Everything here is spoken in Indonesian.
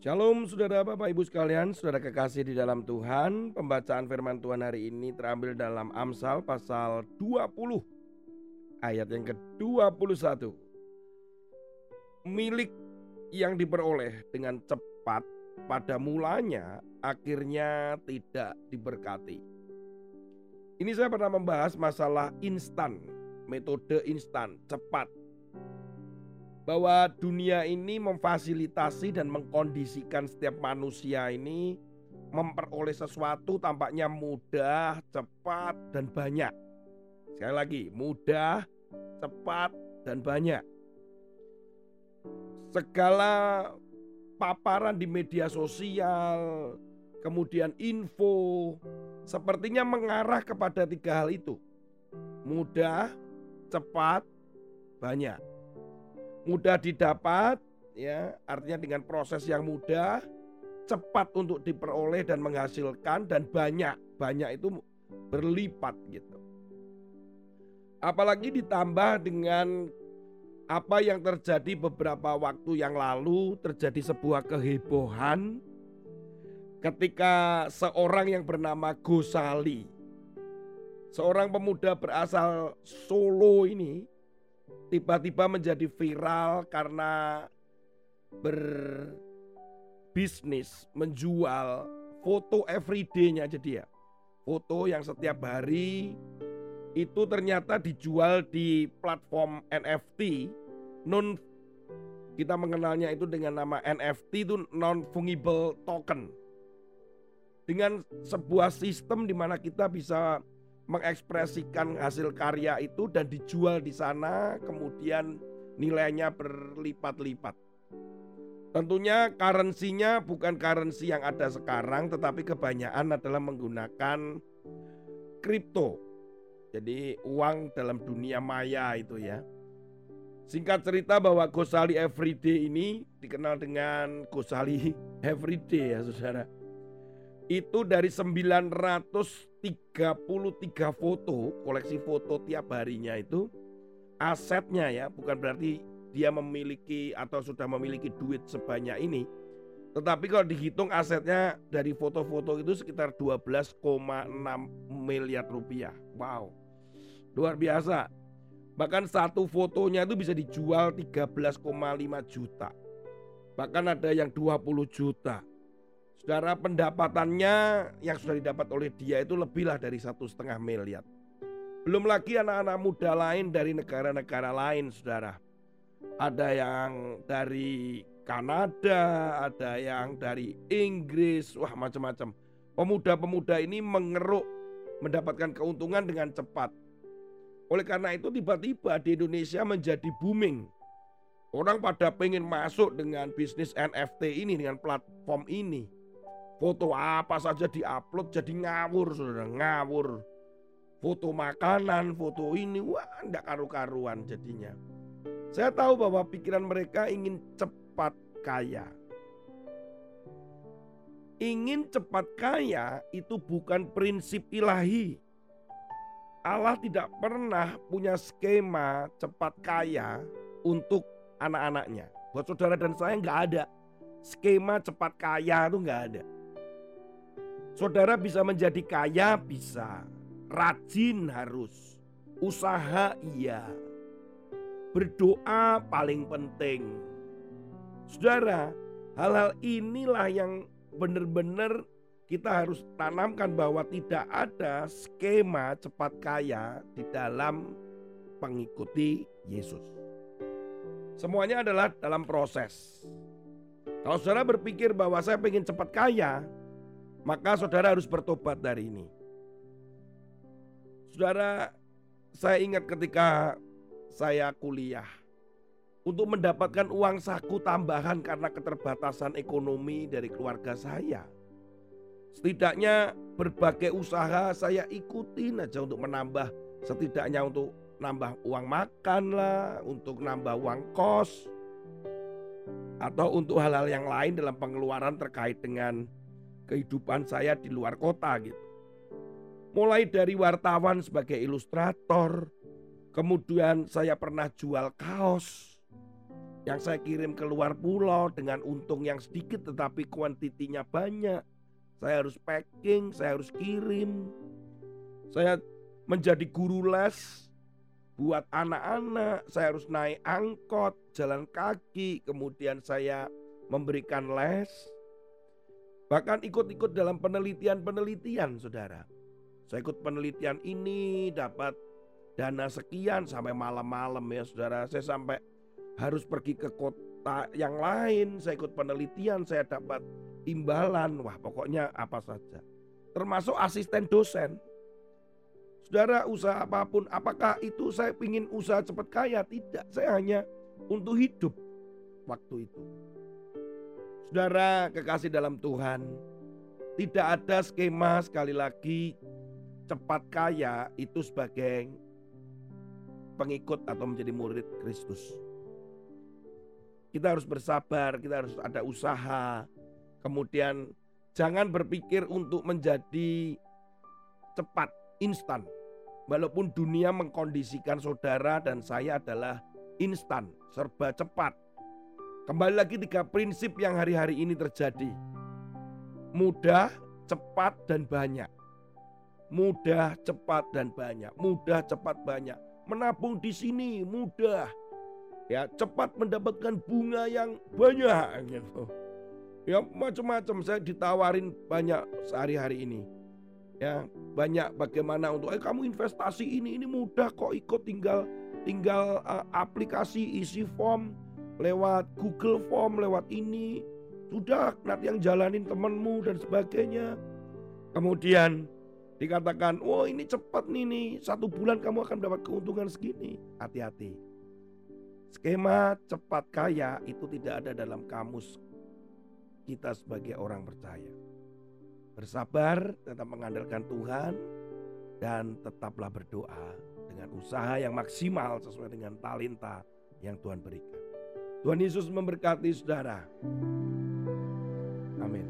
Shalom saudara Bapak Ibu sekalian, saudara kekasih di dalam Tuhan. Pembacaan firman Tuhan hari ini terambil dalam Amsal pasal 20 ayat yang ke-21. Milik yang diperoleh dengan cepat pada mulanya akhirnya tidak diberkati. Ini saya pernah membahas masalah instan, metode instan, cepat bahwa dunia ini memfasilitasi dan mengkondisikan setiap manusia ini memperoleh sesuatu tampaknya mudah, cepat, dan banyak. Sekali lagi, mudah, cepat, dan banyak. Segala paparan di media sosial, kemudian info, sepertinya mengarah kepada tiga hal itu. Mudah, cepat, banyak mudah didapat ya artinya dengan proses yang mudah cepat untuk diperoleh dan menghasilkan dan banyak banyak itu berlipat gitu. Apalagi ditambah dengan apa yang terjadi beberapa waktu yang lalu terjadi sebuah kehebohan ketika seorang yang bernama Gosali seorang pemuda berasal Solo ini tiba-tiba menjadi viral karena berbisnis menjual foto everyday-nya aja dia. Foto yang setiap hari itu ternyata dijual di platform NFT non kita mengenalnya itu dengan nama NFT itu non fungible token. Dengan sebuah sistem di mana kita bisa mengekspresikan hasil karya itu dan dijual di sana kemudian nilainya berlipat-lipat. Tentunya currency-nya bukan currency yang ada sekarang tetapi kebanyakan adalah menggunakan kripto. Jadi uang dalam dunia maya itu ya. Singkat cerita bahwa Gosali Everyday ini dikenal dengan Gosali Everyday ya saudara itu dari 933 foto, koleksi foto tiap harinya itu asetnya ya, bukan berarti dia memiliki atau sudah memiliki duit sebanyak ini. Tetapi kalau dihitung asetnya dari foto-foto itu sekitar 12,6 miliar rupiah. Wow. Luar biasa. Bahkan satu fotonya itu bisa dijual 13,5 juta. Bahkan ada yang 20 juta. Saudara pendapatannya yang sudah didapat oleh dia itu lebihlah dari satu setengah miliar. Belum lagi anak-anak muda lain dari negara-negara lain, saudara. Ada yang dari Kanada, ada yang dari Inggris, wah macam-macam. Pemuda-pemuda ini mengeruk mendapatkan keuntungan dengan cepat. Oleh karena itu tiba-tiba di Indonesia menjadi booming. Orang pada pengen masuk dengan bisnis NFT ini, dengan platform ini. Foto apa saja diupload jadi ngawur saudara, ngawur. Foto makanan, foto ini, wah enggak karu-karuan jadinya. Saya tahu bahwa pikiran mereka ingin cepat kaya. Ingin cepat kaya itu bukan prinsip ilahi. Allah tidak pernah punya skema cepat kaya untuk anak-anaknya. Buat saudara dan saya nggak ada. Skema cepat kaya itu nggak ada. Saudara bisa menjadi kaya bisa, rajin harus, usaha iya, berdoa paling penting. Saudara, hal-hal inilah yang benar-benar kita harus tanamkan bahwa tidak ada skema cepat kaya di dalam mengikuti Yesus. Semuanya adalah dalam proses. Kalau saudara berpikir bahwa saya ingin cepat kaya, maka saudara harus bertobat dari ini. Saudara, saya ingat ketika saya kuliah untuk mendapatkan uang saku tambahan karena keterbatasan ekonomi dari keluarga saya. Setidaknya berbagai usaha saya ikutin aja untuk menambah setidaknya untuk nambah uang makan lah, untuk nambah uang kos atau untuk hal-hal yang lain dalam pengeluaran terkait dengan kehidupan saya di luar kota gitu. Mulai dari wartawan sebagai ilustrator, kemudian saya pernah jual kaos. yang saya kirim ke luar pulau dengan untung yang sedikit tetapi kuantitinya banyak. Saya harus packing, saya harus kirim. Saya menjadi guru les buat anak-anak, saya harus naik angkot, jalan kaki, kemudian saya memberikan les. Bahkan ikut-ikut dalam penelitian-penelitian, saudara. Saya ikut penelitian ini, dapat dana sekian sampai malam-malam ya saudara. Saya sampai harus pergi ke kota yang lain, saya ikut penelitian, saya dapat imbalan, wah pokoknya apa saja. Termasuk asisten dosen. Saudara usaha apa pun, apakah itu saya ingin usaha cepat kaya? Tidak, saya hanya untuk hidup waktu itu. Saudara kekasih dalam Tuhan, tidak ada skema sekali lagi cepat kaya itu sebagai pengikut atau menjadi murid Kristus. Kita harus bersabar, kita harus ada usaha. Kemudian jangan berpikir untuk menjadi cepat, instan. Walaupun dunia mengkondisikan saudara dan saya adalah instan, serba cepat. Kembali lagi tiga prinsip yang hari-hari ini terjadi. Mudah, cepat, dan banyak. Mudah, cepat, dan banyak. Mudah, cepat, banyak. Menabung di sini mudah ya cepat mendapatkan bunga yang banyak gitu. Ya macam-macam saya ditawarin banyak sehari-hari ini. Ya, banyak bagaimana untuk eh kamu investasi ini ini mudah kok ikut tinggal tinggal uh, aplikasi isi form lewat Google Form lewat ini sudah nanti yang jalanin temanmu dan sebagainya. Kemudian dikatakan, "Oh, ini cepat nih nih, satu bulan kamu akan dapat keuntungan segini." Hati-hati. Skema cepat kaya itu tidak ada dalam kamus kita sebagai orang percaya. Bersabar, tetap mengandalkan Tuhan, dan tetaplah berdoa dengan usaha yang maksimal sesuai dengan talenta yang Tuhan berikan. Tuhan Yesus memberkati saudara. Amin.